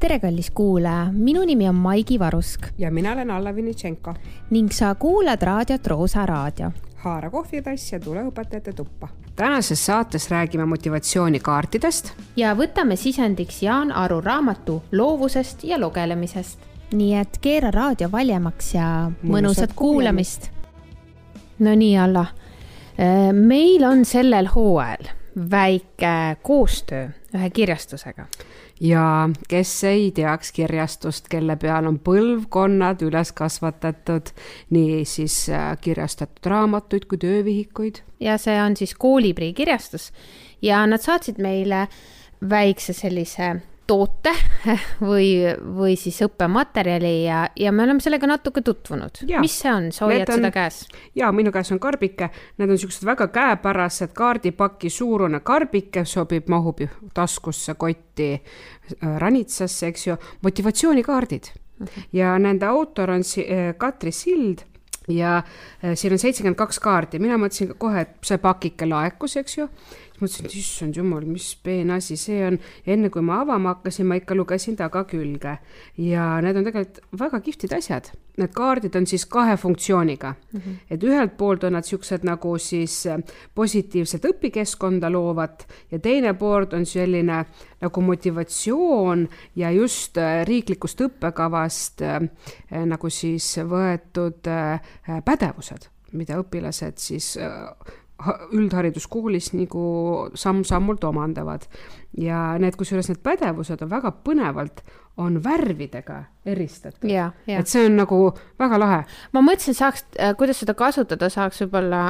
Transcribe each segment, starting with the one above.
tere, kallis kuulaja, minu nimi on Maigi Varusk ja mina olen Alla Vinitšenko. ning sa kuulad raadiot Roosa Raadio. haara kohvitass ja tule õpetajate tuppa. tänases saates räägime motivatsioonikaartidest. ja võtame sisendiks Jaan Aru raamatu loovusest ja lugelemisest. nii et keera raadio valjemaks ja mõnusat kuulamist. no nii, Alla. meil on sellel hooajal väike koostöö ühe kirjastusega ja kes ei teaks kirjastust, kelle peal on põlvkonnad üles kasvatatud, nii siis kirjastatud raamatuid kui töövihikuid. ja see on siis Kooliprii kirjastus ja nad saatsid meile väikse sellise toote või, või siis õppematerjali ja, ja me oleme sellega natuke tutvunud. mis see on, sa hoiad on, seda käes? ja minu käes on karbike, need on siuksed väga käepärased kaardipaki suurune karbike, sobib, mahub taskusse, kotti, ranitsasse, eks ju, motivatsioonikaardid uh. -huh. ja nende autor on Katri Sild ja siin on seitsekümmend kaks kaarti, mina mõtlesin kohe, et see pakike laekus, eks ju mõtlesin, et issand jumal, mis peenasi see on. enne kui ma avama hakkasin, ma ikka lugesin tagakülge ja need on tegelikult väga kihvtid asjad. Need kaardid on siis kahe funktsiooniga mm. -hmm. et ühelt poolt on nad siuksed nagu siis äh, positiivset õpikeskkonda loovad ja teine poolt on selline nagu motivatsioon ja just äh, riiklikust õppekavast äh, nagu siis võetud pädevused mida õpilased siis üldhariduskoolis nagu samm-sammult omandavad. ja need, kusjuures need pädevused on väga põnevalt, on värvidega eristatud. et see on nagu väga lahe. ma mõtlesin, saaks, äh, kuidas seda kasutada saaks võib-olla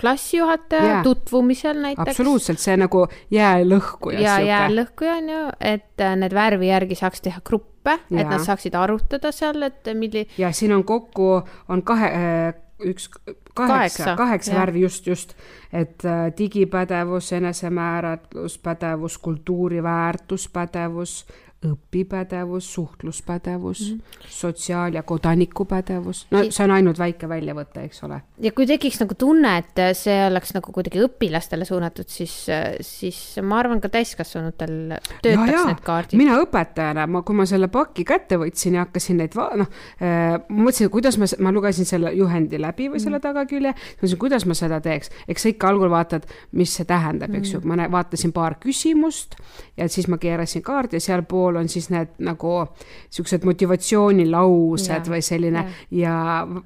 klassijuhataja yeah. tutvumisel näiteks. absoluutselt, see nagu jäälõhkuja. ja jäälõhkuja on ju, et äh, need värvi järgi saaks teha gruppe, et nad saaksid arutada seal, et milli-. ja siin on kokku, on kahe äh, üks, kaheksa, kaheksa, värvi, just, just. et äh, digipädevus, enesemääratluspädevus, kultuuriväärtuspädevus, õpipädevus, suhtluspädevus mm, -hmm. sotsiaal- ja kodanikupädevus, no see on ainult väike väljavõte, eks ole. ja kui tekiks nagu tunne, et see oleks nagu kuidagi õpilastele suunatud, siis, siis ma arvan, ka täiskasvanutel töötaks ja, ja. need kaardid. mina õpetajana, ma, kui ma selle paki kätte võtsin ja hakkasin neid, noh äh,, ma mõtlesin, kuidas ma, ma lugesin selle juhendi läbi või selle mhm. tagakülje, mõtlesin, kuidas ma seda teeks, eks sa ikka algul vaatad, mis see tähendab, eks ju, mhm. ma vaatasin paar küsimust ja siis ma keerasin kaardi ja sealpool pool on siis need nagu siuksed motivatsioonilaused ja, või selline ja, ja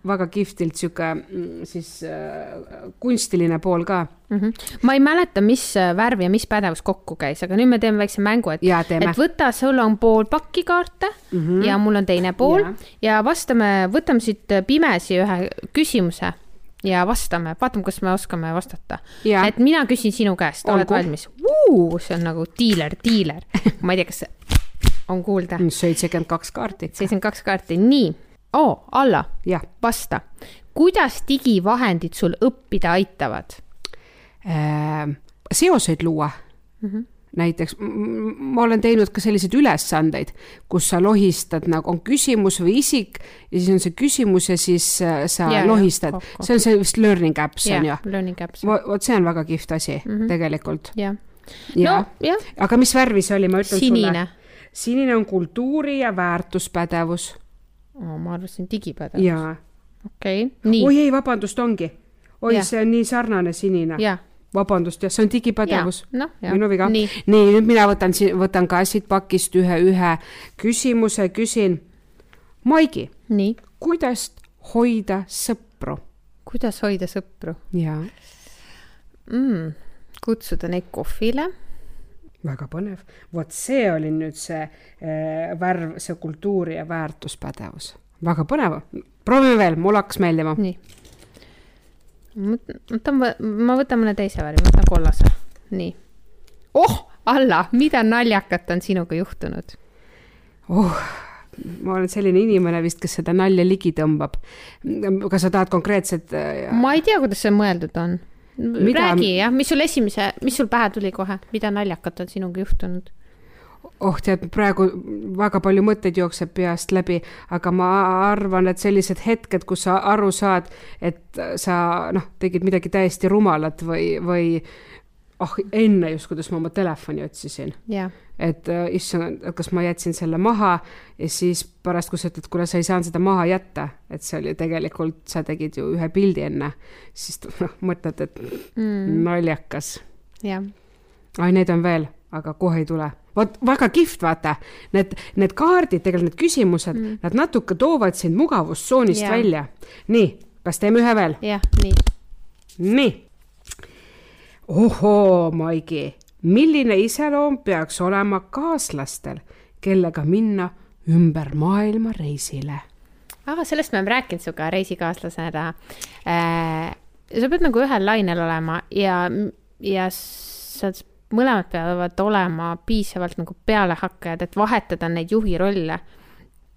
väga kihvtilt sihuke mm, siis äh, kunstiline pool ka mm. -hmm. ma ei mäleta, mis äh, värv ja mis pädevus kokku käis, aga nüüd me teeme väikse mängu, et, et võta, sul on pool pakki kaarte mm -hmm. ja mul on teine pool ja, ja vastame, võtame siit pimesi ühe küsimuse ja vastame, vaatame, kas me oskame vastata. et mina küsin sinu käest, oled valmis? see on nagu diiler, diiler. ma ei tea, kas on kuulda. seitsekümmend kaks kaarti. seitsekümmend kaks kaarti, nii oo, Alla, vasta. kuidas digivahendid sul õppida aitavad äh,? seoseid luua mm. -hmm näiteks ma olen teinud ka selliseid ülesandeid, kus sa lohistad nagu on küsimus või isik ja siis on see küsimus ja siis äh, sa ja, lohistad. see on see vist learning apps on ju? Learning apps. vot see on väga kihvt asi mm -hmm. tegelikult. jah. no jah. aga mis värvi see oli, ma ütlen Sinine. sulle sinine on kultuuri ja väärtuspädevus oh,. ma arvasin digipädevus. jaa. okei okay., nii. oi ei, vabandust, ongi. oi, see on nii sarnane sinine. vabandust, jah, see on digipädevus. No, minu viga. nii, nii, nüüd mina võtan, võtan ka siit pakist ühe, ühe küsimuse, küsin. Maigi, kuidas hoida sõpru? kuidas hoida sõpru? jaa mm,. kutsuda neid kohvile väga põnev, vot see oli nüüd see äh, värv, see kultuuri ja väärtuspädevus, väga põnev, proovime veel, mul hakkas meeldima. nii, võtan, ma võtan mõne teise värvi, ma võtan kollase, nii. oh, Alla, mida naljakat on sinuga juhtunud? oh ma olen selline inimene vist, kes seda nalja ligi tõmbab. kas sa tahad konkreetset? Äh, ma ei tea, kuidas see mõeldud on mida... räägi jah, mis sul esimese, mis sul pähe tuli kohe, mida naljakat on sinuga juhtunud? oh tead, praegu väga palju mõtteid jookseb peast läbi, aga ma arvan, et sellised hetked, kus sa aru saad, et sa noh, tegid midagi täiesti rumalat või, või ah oh, enne just, kuidas ma oma telefoni otsisin yeah.. et äh, issand, kas ma jätsin selle maha ja siis pärast, kui sa ütled, kuule, sa ei saanud seda maha jätta, et see oli tegelikult, sa tegid ju ühe pildi enne, siis noh, mõtled, et mm. naljakas. jah. ai, neid on veel, aga kohe ei tule vot väga kihvt, vaata, need, need kaardid, tegelikult need küsimused mm., nad natuke toovad sind mugavustsoonist yeah. välja. nii, kas teeme ühe veel? jah, nii. nii. Ohoo, Maigi, milline iseloom peaks olema kaaslastel, kellega minna ümber maailma reisile? aa, sellest me oleme rääkinud sinuga reisikaaslasena äh,. sa pead nagu ühel lainel olema ja, ja sa mõlemad peavad olema piisavalt nagu pealehakkajad, et vahetada neid juhi rolle.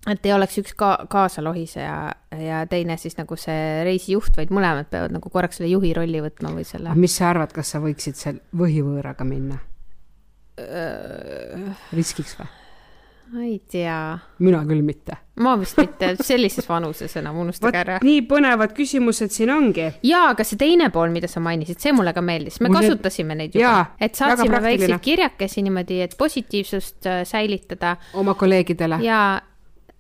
Et ei oleks üks ka kaasalohiseja ja teine siis nagu see reisijuht, vaid mõlemad peavad nagu korraks selle juhi rolli võtma või selle. mis sa arvad, kas sa võiksid seal võhivõõraga minna? riskiks või? ma ei tea. mina küll mitte. ma vist mitte, sellises vanuses enam, unustage ära. nii põnevad küsimused siin ongi. ja, aga see teine pool, mida sa mainisid, see mulle ka meeldis, me Mul kasutasime neid juba, et saatsime väikseid kirjakesi niimoodi, et positiivsust äh, säilitada. oma kolleegidele. ja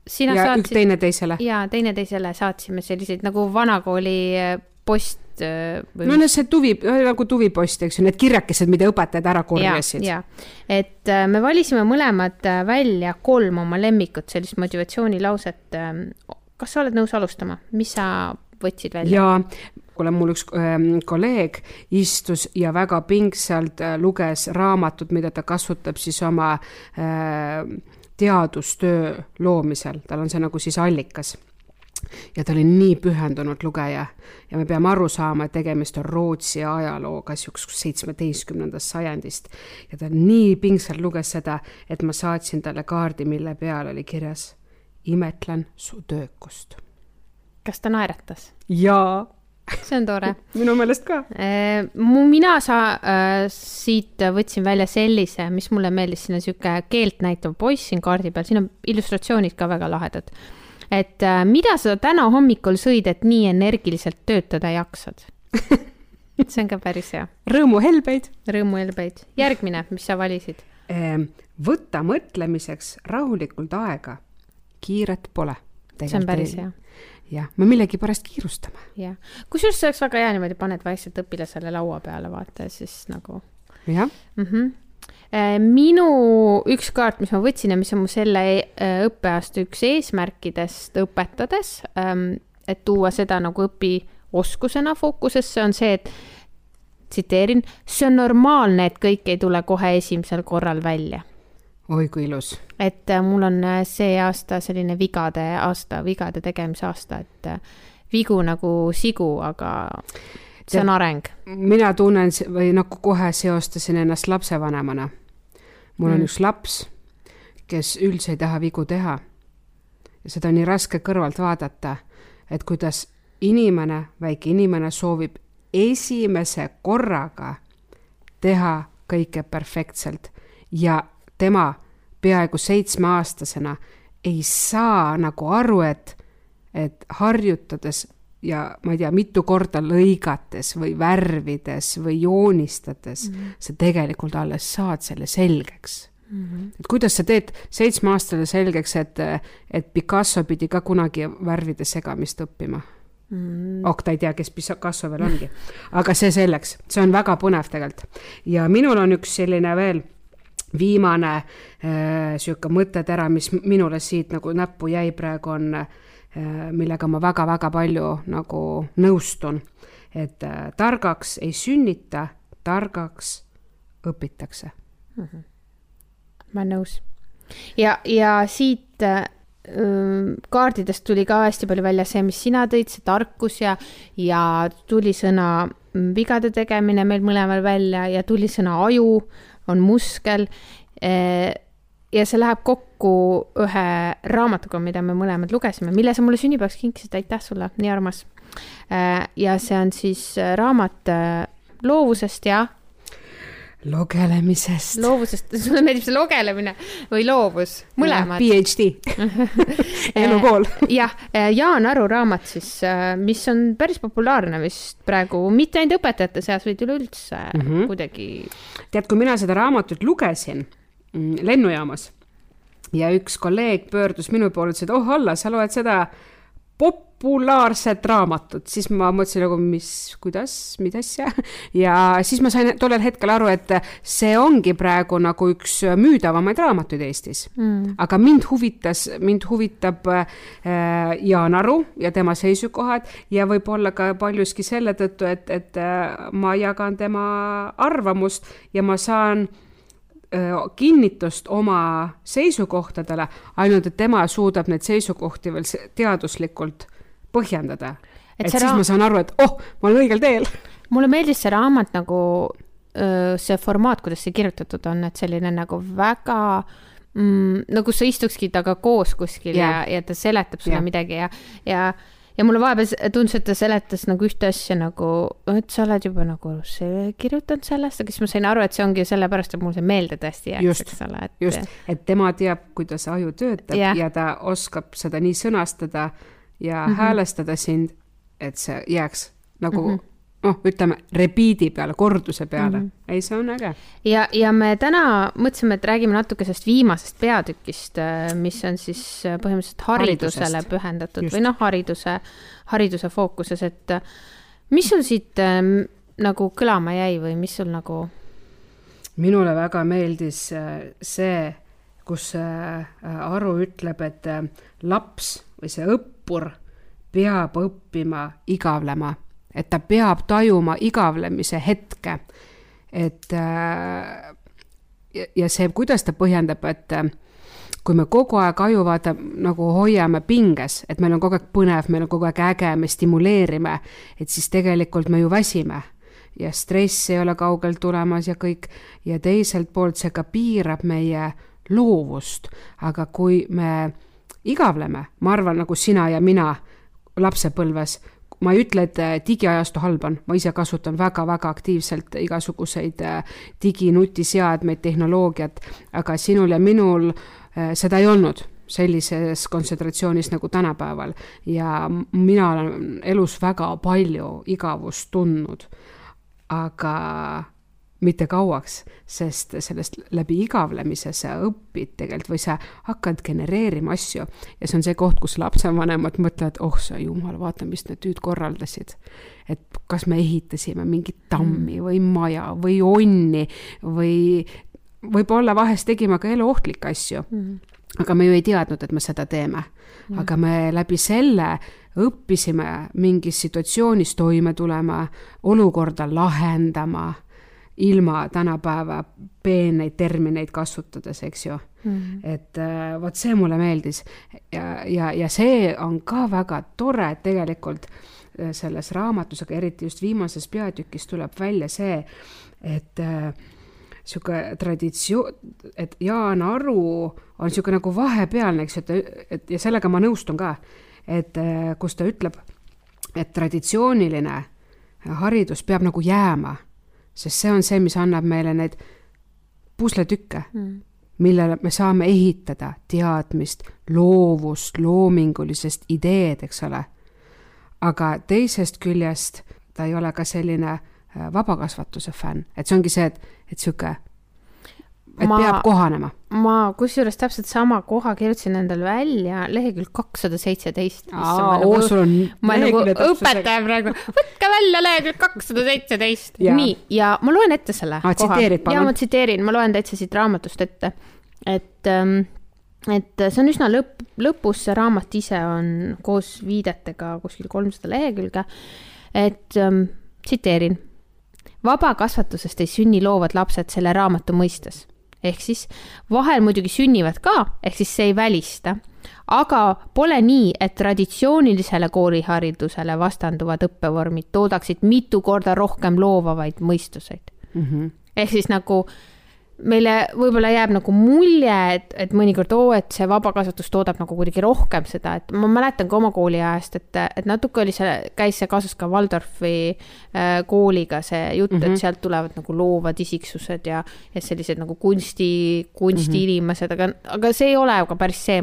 sina ja saatsid. teineteisele. ja teineteisele saatsime selliseid nagu vanakooli äh, post Äh, või no see tuvi, nagu tuvipost, eks ju, need kirjakesed, mida õpetajad ära korjasid. ja, et äh, me valisime mõlemad äh, välja kolm oma lemmikut, sellist motivatsioonilauset. Kas sa oled nõus alustama, mis sa võtsid välja? jaa, kuule, mul üks ähm, kolleeg istus ja väga pingsalt luges raamatut, mida ta kasutab siis oma äh, teadustöö loomisel, tal on see nagu siis allikas ja ta oli nii pühendunud lugeja ja me peame aru saama, et tegemist on Rootsi ajalooga siuksest seitsmeteistkümnendast sajandist. ja ta nii pingsalt luges seda, et ma saatsin talle kaardi, mille peal oli kirjas imetlen su töökust. kas ta naeratas? jaa see on tore minu meelest ka. Äh, mu, mina sa- äh,, siit võtsin välja sellise, mis mulle meeldis, siin on sihuke keelt näitav poiss siin kaardi peal, siin on illustratsioonid ka väga lahedad et äh, mida sa täna hommikul sõid, et nii energiliselt töötada jaksad see on ka päris hea. rõõmuhelbeid. rõõmuhelbeid. järgmine, mis sa valisid? Ehm, võta mõtlemiseks rahulikult aega. kiiret pole. see on päris hea jah, me millegipärast kiirustame. jah, kusjuures see oleks väga hea niimoodi, paned vaikselt õpilasele laua peale, vaata ja siis nagu. jah mm -hmm minu üks kaart, mis ma võtsin ja mis on mu selle äh, õppeaasta üks eesmärkidest õpetades, ähm, et tuua seda nagu õpioskusena fookusesse, on see, et tsiteerin, see on normaalne, et kõik ei tule kohe esimesel korral välja. Oi kui ilus. et äh, mul on see aasta selline vigade aasta, vigade tegemise aasta, et vigu nagu sigu, aga see on areng. mina tunnen või nagu kohe seostasin ennast lapsevanemana mul mm. on üks laps, kes üldse ei taha vigu teha. ja seda on nii raske kõrvalt vaadata, et kuidas inimene, väike inimene soovib esimese korraga teha kõike perfektselt ja tema peaaegu seitsmeaastasena ei saa nagu aru, et, et harjutades ja ma ei tea, mitu korda lõigates või värvides või joonistades mm, -hmm. sa tegelikult alles saad selle selgeks mm. -hmm. et kuidas sa teed seitsmeaastane selgeks, et, et Picasso pidi ka kunagi värvide segamist õppima mm. -hmm. ok, ta ei tea, kes Picasso veel ongi, aga see selleks, see on väga põnev tegelikult. ja minul on üks selline veel viimane äh, sihuke mõttetera, mis minule siit nagu näppu jäi praegu, on äh, millega ma väga-väga palju nagu nõustun. et äh, targaks ei sünnita, targaks õpitakse mm. -hmm. ma olen nõus. ja, ja siit äh, kaardidest tuli ka hästi palju välja see, mis sina tõid, see tarkus ja, ja tuli sõna mm, vigade tegemine meil mõlemal välja ja tuli sõna aju, on muskel ja see läheb kokku ühe raamatuga, mida me mõlemad lugesime, mille sa mulle sünnipäevaks kinkisid, aitäh sulle, nii armas. Äh, ja see on siis raamat äh, loovusest ja lugelemisest. loovusest, sulle meeldib see lugelemine või loovus, mõlemad? PhD elukool jah, Jaan Aru raamat siis, mis on päris populaarne vist praegu, mitte ainult õpetajate seas, vaid üleüldse mm -hmm. kuidagi. tead, kui mina seda raamatut lugesin mm, lennujaamas ja üks kolleeg pöördus minu poole, ütles, et oh Alla, sa loed seda populaarset raamatut, siis ma mõtlesin nagu, mis, kuidas, mida asja. ja siis ma sain tollel hetkel aru, et see ongi praegu nagu üks müüdavamaid raamatuid Eestis mm.. aga mind huvitas, mind huvitab äh, Jaan Aru ja tema seisukohad ja võib-olla ka paljuski selle tõttu, et, et äh, ma jagan tema arvamust ja ma saan kinnitust oma seisukohtadele, ainult et tema suudab neid seisukohti veel teaduslikult põhjendada. et, et siis ma saan aru, et oh, ma olen õigel teel. mulle meeldis see raamat nagu, see formaat, kuidas see kirjutatud on, et selline nagu väga mm, nagu sa istukski temaga koos kuskil yeah. ja, ja ta seletab sulle yeah. midagi ja, ja ja mulle vahepeal tundus, et ta seletas nagu ühte asja nagu, et sa oled juba nagu kirjutanud sellest, aga siis ma sain aru, et see ongi sellepärast, et mul see meelde tõesti jääks, eks ole, just, et tema teab, kuidas aju töötab yeah. ja ta oskab seda nii sõnastada ja mm -hmm. häälestada sind, et see jääks nagu mm -hmm noh, ütleme repiidi peale, korduse peale mm. -hmm. ei, see on äge. ja, ja me täna mõtlesime, et räägime natuke sellest viimasest peatükist, äh, mis on siis äh, põhimõtteliselt haridusele Haridusest. pühendatud Just. või noh, hariduse, hariduse fookuses, et äh, mis sul siit äh, nagu kõlama jäi või mis sul nagu? minule väga meeldis see, kus Aru ütleb, et laps või see õppur peab õppima igavlema et ta peab tajuma igavlemise hetke. et äh, ja see, kuidas ta põhjendab, et äh, kui me kogu aeg aju vaata nagu hoiame pinges, et meil on kogu aeg põnev, meil on kogu aeg äge, me stimuleerime, et siis tegelikult me ju väsime. Ja stress ei ole kaugelt tulemas ja kõik. Ja teiselt poolt see ka piirab meie loovust, aga kui me igavleme, ma arvan, nagu sina ja mina lapsepõlves, ma ei ütle, et äh, digiajastu halb on, ma ise kasutan väga-väga aktiivselt igasuguseid äh, diginutiseadmeid, tehnoloogiat, aga sinul ja minul äh, seda ei olnud sellises kontsentratsioonis nagu tänapäeval. Ja mina olen elus väga palju igavust tundnud. aga mitte kauaks, sest sellest läbi igavlemise sa õpid tegelikult või sa hakkad genereerima asju ja see on see koht, kus lapsevanemad mõtlevad, oh sa jumal, vaata, mis need tüüd korraldasid. et kas me ehitasime mingit tammi mm. või maja või onni või võib-olla vahest tegime ka eluohtlikke asju mm. aga me ju ei teadnud, et me seda teeme mm.. aga me läbi selle õppisime mingis situatsioonis toime tulema, olukorda lahendama ilma tänapäeva peeneid termineid kasutades, eks ju mm. -hmm. et äh, vot see mulle meeldis ja, ja, ja see on ka väga tore, et tegelikult äh, selles raamatus, aga eriti just viimases peatükis tuleb välja see, et äh, sihuke traditsioon, et Jaan Aru on sihuke nagu vahepealne, eks ju, et, et ja sellega ma nõustun ka, et äh, kus ta ütleb, et traditsiooniline haridus peab nagu jääma sest see on see, mis annab meile neid pusletükke mm., millele me saame ehitada teadmist, loovust, loomingulisest ideed, eks ole. aga teisest küljest ta ei ole ka selline äh, vabakasvatuse fänn, et see ongi see, et, et sihuke et ma, peab kohanema. ma kusjuures täpselt sama koha kirjutasin endale välja, lehekülg kakssada seitseteist. oo, nagu- sul on. ma nagu õpetaja praegu, võtke välja lehekülg kakssada seitseteist. nii, ja ma loen ette selle ah, koha. ja ma tsiteerin, ma loen täitsa siit raamatust ette, et ähm, et see on üsna lõpp, lõpus, see raamat ise on koos viidetega kuskil kolmsada lehekülge. et ähm, tsiteerin vabakasvatusest ei sünni loovad lapsed selle raamatu mõistes ehk siis vahel muidugi sünnivad ka, ehk siis see ei välista, aga pole nii, et traditsioonilisele kooliharidusele vastanduvad õppevormid toodaksid mitu korda rohkem loovavaid mõistuseid mm. -hmm. ehk siis nagu meile võib-olla jääb nagu mulje, et, et mõnikord oo, et see vabakasvatus toodab nagu kuidagi rohkem seda, et ma mäletan ka oma kooliajast, et, et natuke oli see, käis see kaasas ka Waldorfi äh, kooliga see jutt mm, -hmm. et mhm. sealt tulevad nagu loovad isiksused ja, ja sellised nagu kunsti, kunstiinimesed mm, -hmm. aga, aga see ei ole ka päris see,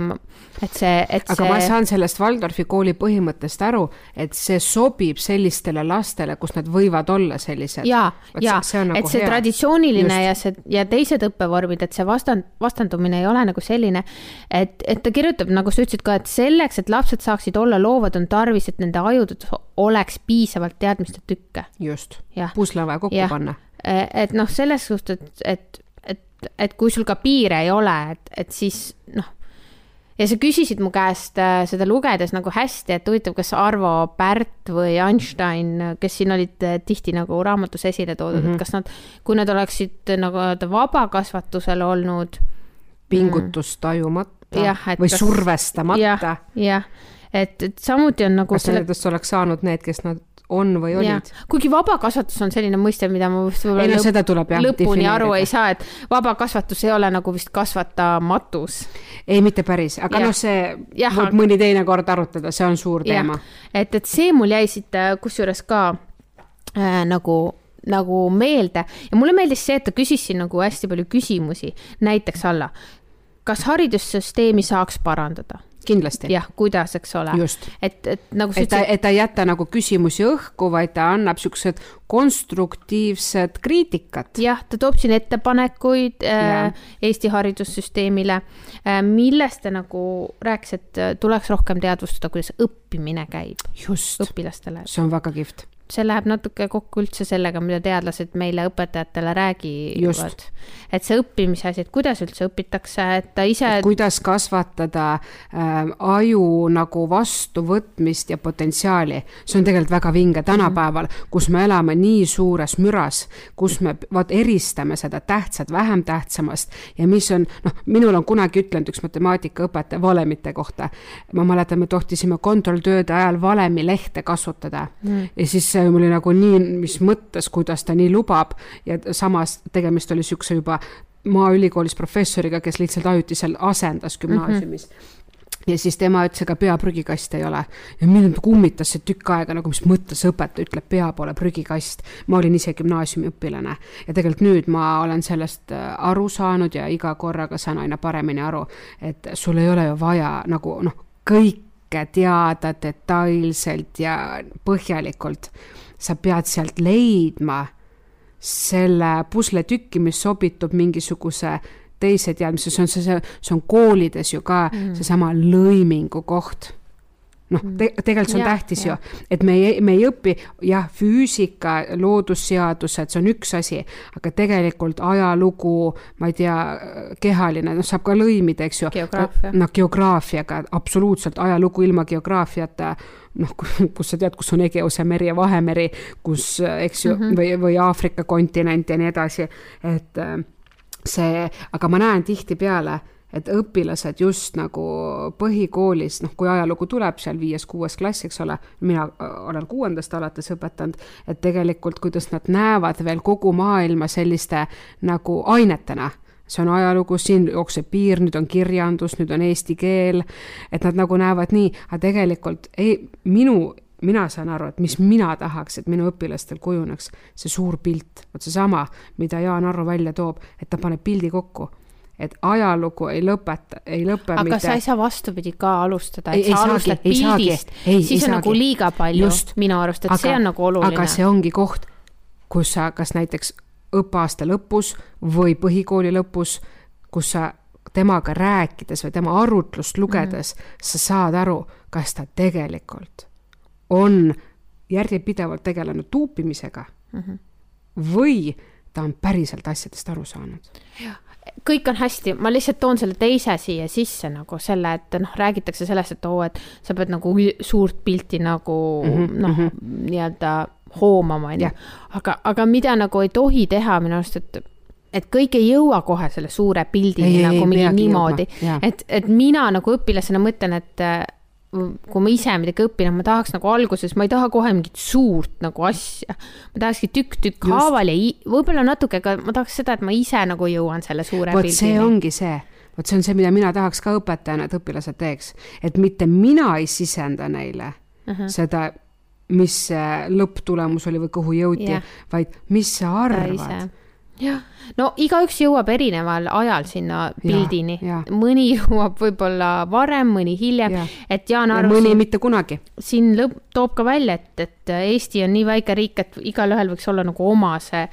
et see, et aga see. ma saan sellest Waldorfi kooli põhimõttest aru, et see sobib sellistele lastele, kus nad võivad olla sellised. ja, ja, nagu et see hea. traditsiooniline Just. ja see ja teised teised õppevormid, et see vastand, vastandumine ei ole nagu selline, et, et ta kirjutab, nagu sa ütlesid ka, et selleks, et lapsed saaksid olla loovad, on tarvis, et nende ajudes oleks piisavalt teadmiste tükke. just, pusle on vaja kokku ja. panna. E, et noh, selles suhtes, et, et, et, et kui sul ka piire ei ole, et, et siis noh ja sa küsisid mu käest äh, seda lugedes nagu hästi, et huvitav, kas Arvo Pärt või Einstein, kes siin olid äh, tihti nagu raamatus esile toodud mm, -hmm. et mhm. kas nad, kui nad oleksid nagu vabakasvatusel olnud. pingutust tajumata jah, või kas, survestamata ja,. jah, et, et samuti on nagu. kas selle... nendest oleks saanud need, kes nad on või olid. kuigi vabakasvatus on selline mõiste, mida ma vist võib-olla ei, no, lõp tuleb, jah, lõpuni aru ei saa, et vabakasvatus ei ole nagu vist kasvatamatus. ei, mitte päris, aga noh, see ja, võib aga... mõni teine kord arutada, see on suur teema. et, et see mul jäi siit äh, kusjuures ka äh, nagu nagu meelde. Ja mulle meeldis see, et ta küsis siin nagu hästi palju küsimusi, näiteks alla, kas haridussüsteemi saaks parandada kindlasti. jah, kuidas, eks ole. et, et nagu sa ütlesid. et ta, ei jäta nagu küsimusi õhku, vaid ta annab siuksed konstruktiivsed kriitikat. jah, ta toob siin ettepanekuid äh, Eesti haridussüsteemile äh,, millest ta nagu rääkis, et äh, tuleks rohkem teadvustada, kuidas õppimine käib. õpilastele. see on väga kihvt see läheb natuke kokku üldse sellega, mida teadlased meile õpetajatele räägivad. et see õppimise asi, et kuidas üldse õpitakse, et ta ise. kuidas kasvatada äh, aju nagu vastuvõtmist ja potentsiaali, see on tegelikult väga vinge tänapäeval, kus me elame nii suures müras, kus me vaat eristame seda tähtsat vähem tähtsamast ja mis on, noh, minul on kunagi ütlenud üks matemaatikaõpetaja valemite kohta. ma mäletan, me tohtisime kontrolltööde ajal valemilehte kasutada mm. ja siis see oli nagu nii, mis mõttes, kuidas ta nii lubab ja samas tegemist oli niisuguse juba Maaülikoolis professoriga, kes lihtsalt ajutiselt asendas gümnaasiumis mm. -hmm ja siis tema ütles, ega pea prügikast ei ole. ja mind kummitas see tükk aega nagu, mis mõttes õpetaja ütleb, pea pole prügikast. ma olin ise gümnaasiumiõpilane ja tegelikult nüüd ma olen sellest äh, aru saanud ja iga korraga saan aina paremini aru, et sul ei ole ju vaja nagu noh, kõik kõike teada detailselt ja põhjalikult. sa pead sealt leidma selle pusletükki, mis sobitub mingisuguse teise teadmise, see on see, see on koolides ju ka mm. seesama lõimingu koht noh mm. te, tegelikult see on ja, tähtis ja. ju, et me ei, me ei õpi jah, füüsika, loodusseadused, see on üks asi, aga tegelikult ajalugu, ma ei tea, kehaline, noh, saab ka lõimida, eks ju. noh, geograafiaga, absoluutselt ajalugu ilma geograafiata noh, kus sa tead, kus on Egeuse meri ja Vahemeri, kus, eks ju mm, -hmm. või, või Aafrika kontinent ja nii edasi, et äh, see, aga ma näen tihtipeale et õpilased just nagu põhikoolis, noh, kui ajalugu tuleb seal viies-kuues klass, eks ole, mina olen kuuendast alates õpetanud, et tegelikult, kuidas nad näevad veel kogu maailma selliste nagu ainetena. See on ajalugu, siin jookseb piir, nüüd on kirjandus, nüüd on eesti keel, et nad nagu näevad nii, aga tegelikult ei, minu mina saan aru, et mis mina tahaks, et minu õpilastel kujuneks, see suur pilt, vot seesama, mida Jaan Arro välja toob, et ta paneb pildi kokku et ajalugu ei lõpeta, ei lõpe aga mitte... sa ei saa vastupidi ka alustada, et ei, sa ei alustad saagi, pildist, siis on saagi. nagu liiga palju Just. minu arust, et aga, see on nagu oluline. aga see ongi koht, kus sa kas näiteks õppeaasta lõpus või põhikooli lõpus, kus sa temaga rääkides või tema arutlust lugedes mm, -hmm. sa saad aru, kas ta tegelikult on järjepidevalt tegelenud tuupimisega mm -hmm. või ta on päriselt asjadest aru saanud. jah kõik on hästi, ma lihtsalt toon selle teise siia sisse nagu selle, et noh, räägitakse sellest, et oo, et sa pead nagu suurt pilti nagu mm -hmm, noh mm -hmm., nii-öelda hoomama, onju. aga, aga mida nagu ei tohi teha minu arust, et et kõik ei jõua kohe selle suure pildini nagu ei, mingi niimoodi, et, et mina nagu õpilasena mõtlen, et kui ma ise midagi õpin, ma tahaks nagu alguses, ma ei taha kohe mingit suurt nagu asja. ma tahakski tükk-tükk haaval ja võib-olla natuke ka, ma tahaks seda, et ma ise nagu jõuan selle suure vot see ongi see, vot see on see, mida mina tahaks ka õpetajana, et õpilased teeks, et mitte mina ei sisenda neile uh -huh. seda, mis see lõpptulemus oli või kuhu jõuti yeah., vaid mis sa arvad jah, no igaüks jõuab erineval ajal sinna pildini, mõni jõuab võib-olla varem, mõni hiljem, et Jaan Arv. mõni siin, mitte kunagi. siin lõpp, toob ka välja, et, et Eesti on nii väike riik, et igalühel võiks olla nagu oma see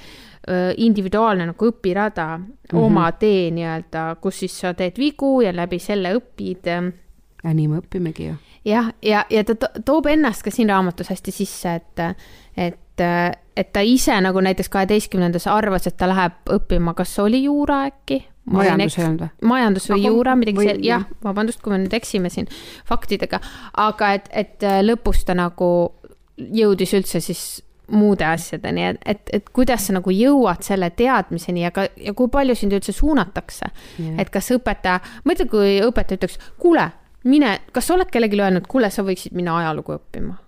individuaalne nagu õpirada mm, -hmm. oma tee nii-öelda, kus siis sa teed vigu ja läbi selle õpid. ja nii me õpimegi ju. jah, ja, ja, ja ta toob ennast ka siin raamatus hästi sisse, et, et et, et ta ise nagu näiteks kaheteistkümnendas arvas, et ta läheb õppima, kas oli juura äkki? majandus ei olnud või? majandus või juura, midagi või... seal, jah, vabandust, kui me nüüd eksime siin faktidega, aga et, et lõpus ta nagu jõudis üldse siis muude asjadeni, et, et, et kuidas sa nagu jõuad selle teadmiseni ja ka, ja kui palju sind üldse suunatakse yeah.. et kas õpetaja, ma ütlen, kui õpetaja ütleks, kuule, mine, kas sa oled kellelegi öelnud, kuule, sa võiksid minna ajalugu õppima?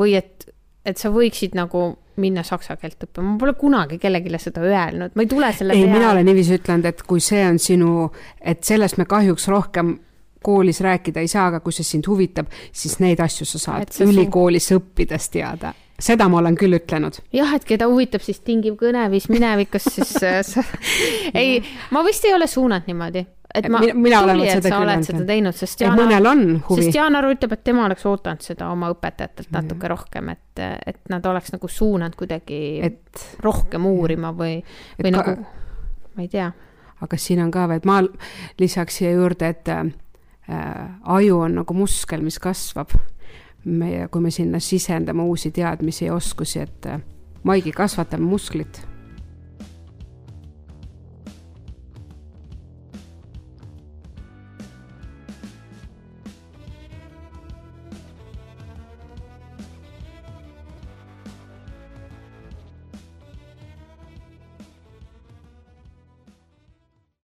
või et et sa võiksid nagu minna saksa keelt õppima, ma pole kunagi kellelegi seda öelnud, ma ei tule selle ei, mina olen niiviisi ütelnud, et kui see on sinu, et sellest me kahjuks rohkem koolis rääkida ei saa, aga kui see sind huvitab, siis neid asju sa saad sa ülikoolis su... õppides teada. Seda ma olen küll ütlenud. jah, et keda huvitab siis tingiv kõneviis minevikus, siis sa... ei, ma vist ei ole suunanud niimoodi et ma, mina, mina tuli, et sa oled seda teinud, sest huvi. sest Jaan Aru ütleb, et tema oleks ootanud seda oma õpetajatelt natuke mm. rohkem, et, et nad oleks nagu suunanud kuidagi et, rohkem uurima või, või nagu, ma ei tea. aga siin on ka veel, ma lisaks siia juurde, et äh, aju on nagu muskel, mis kasvab. meie, kui me sinna sisendame uusi teadmisi ja oskusi, et äh, maigi kasvatame musklit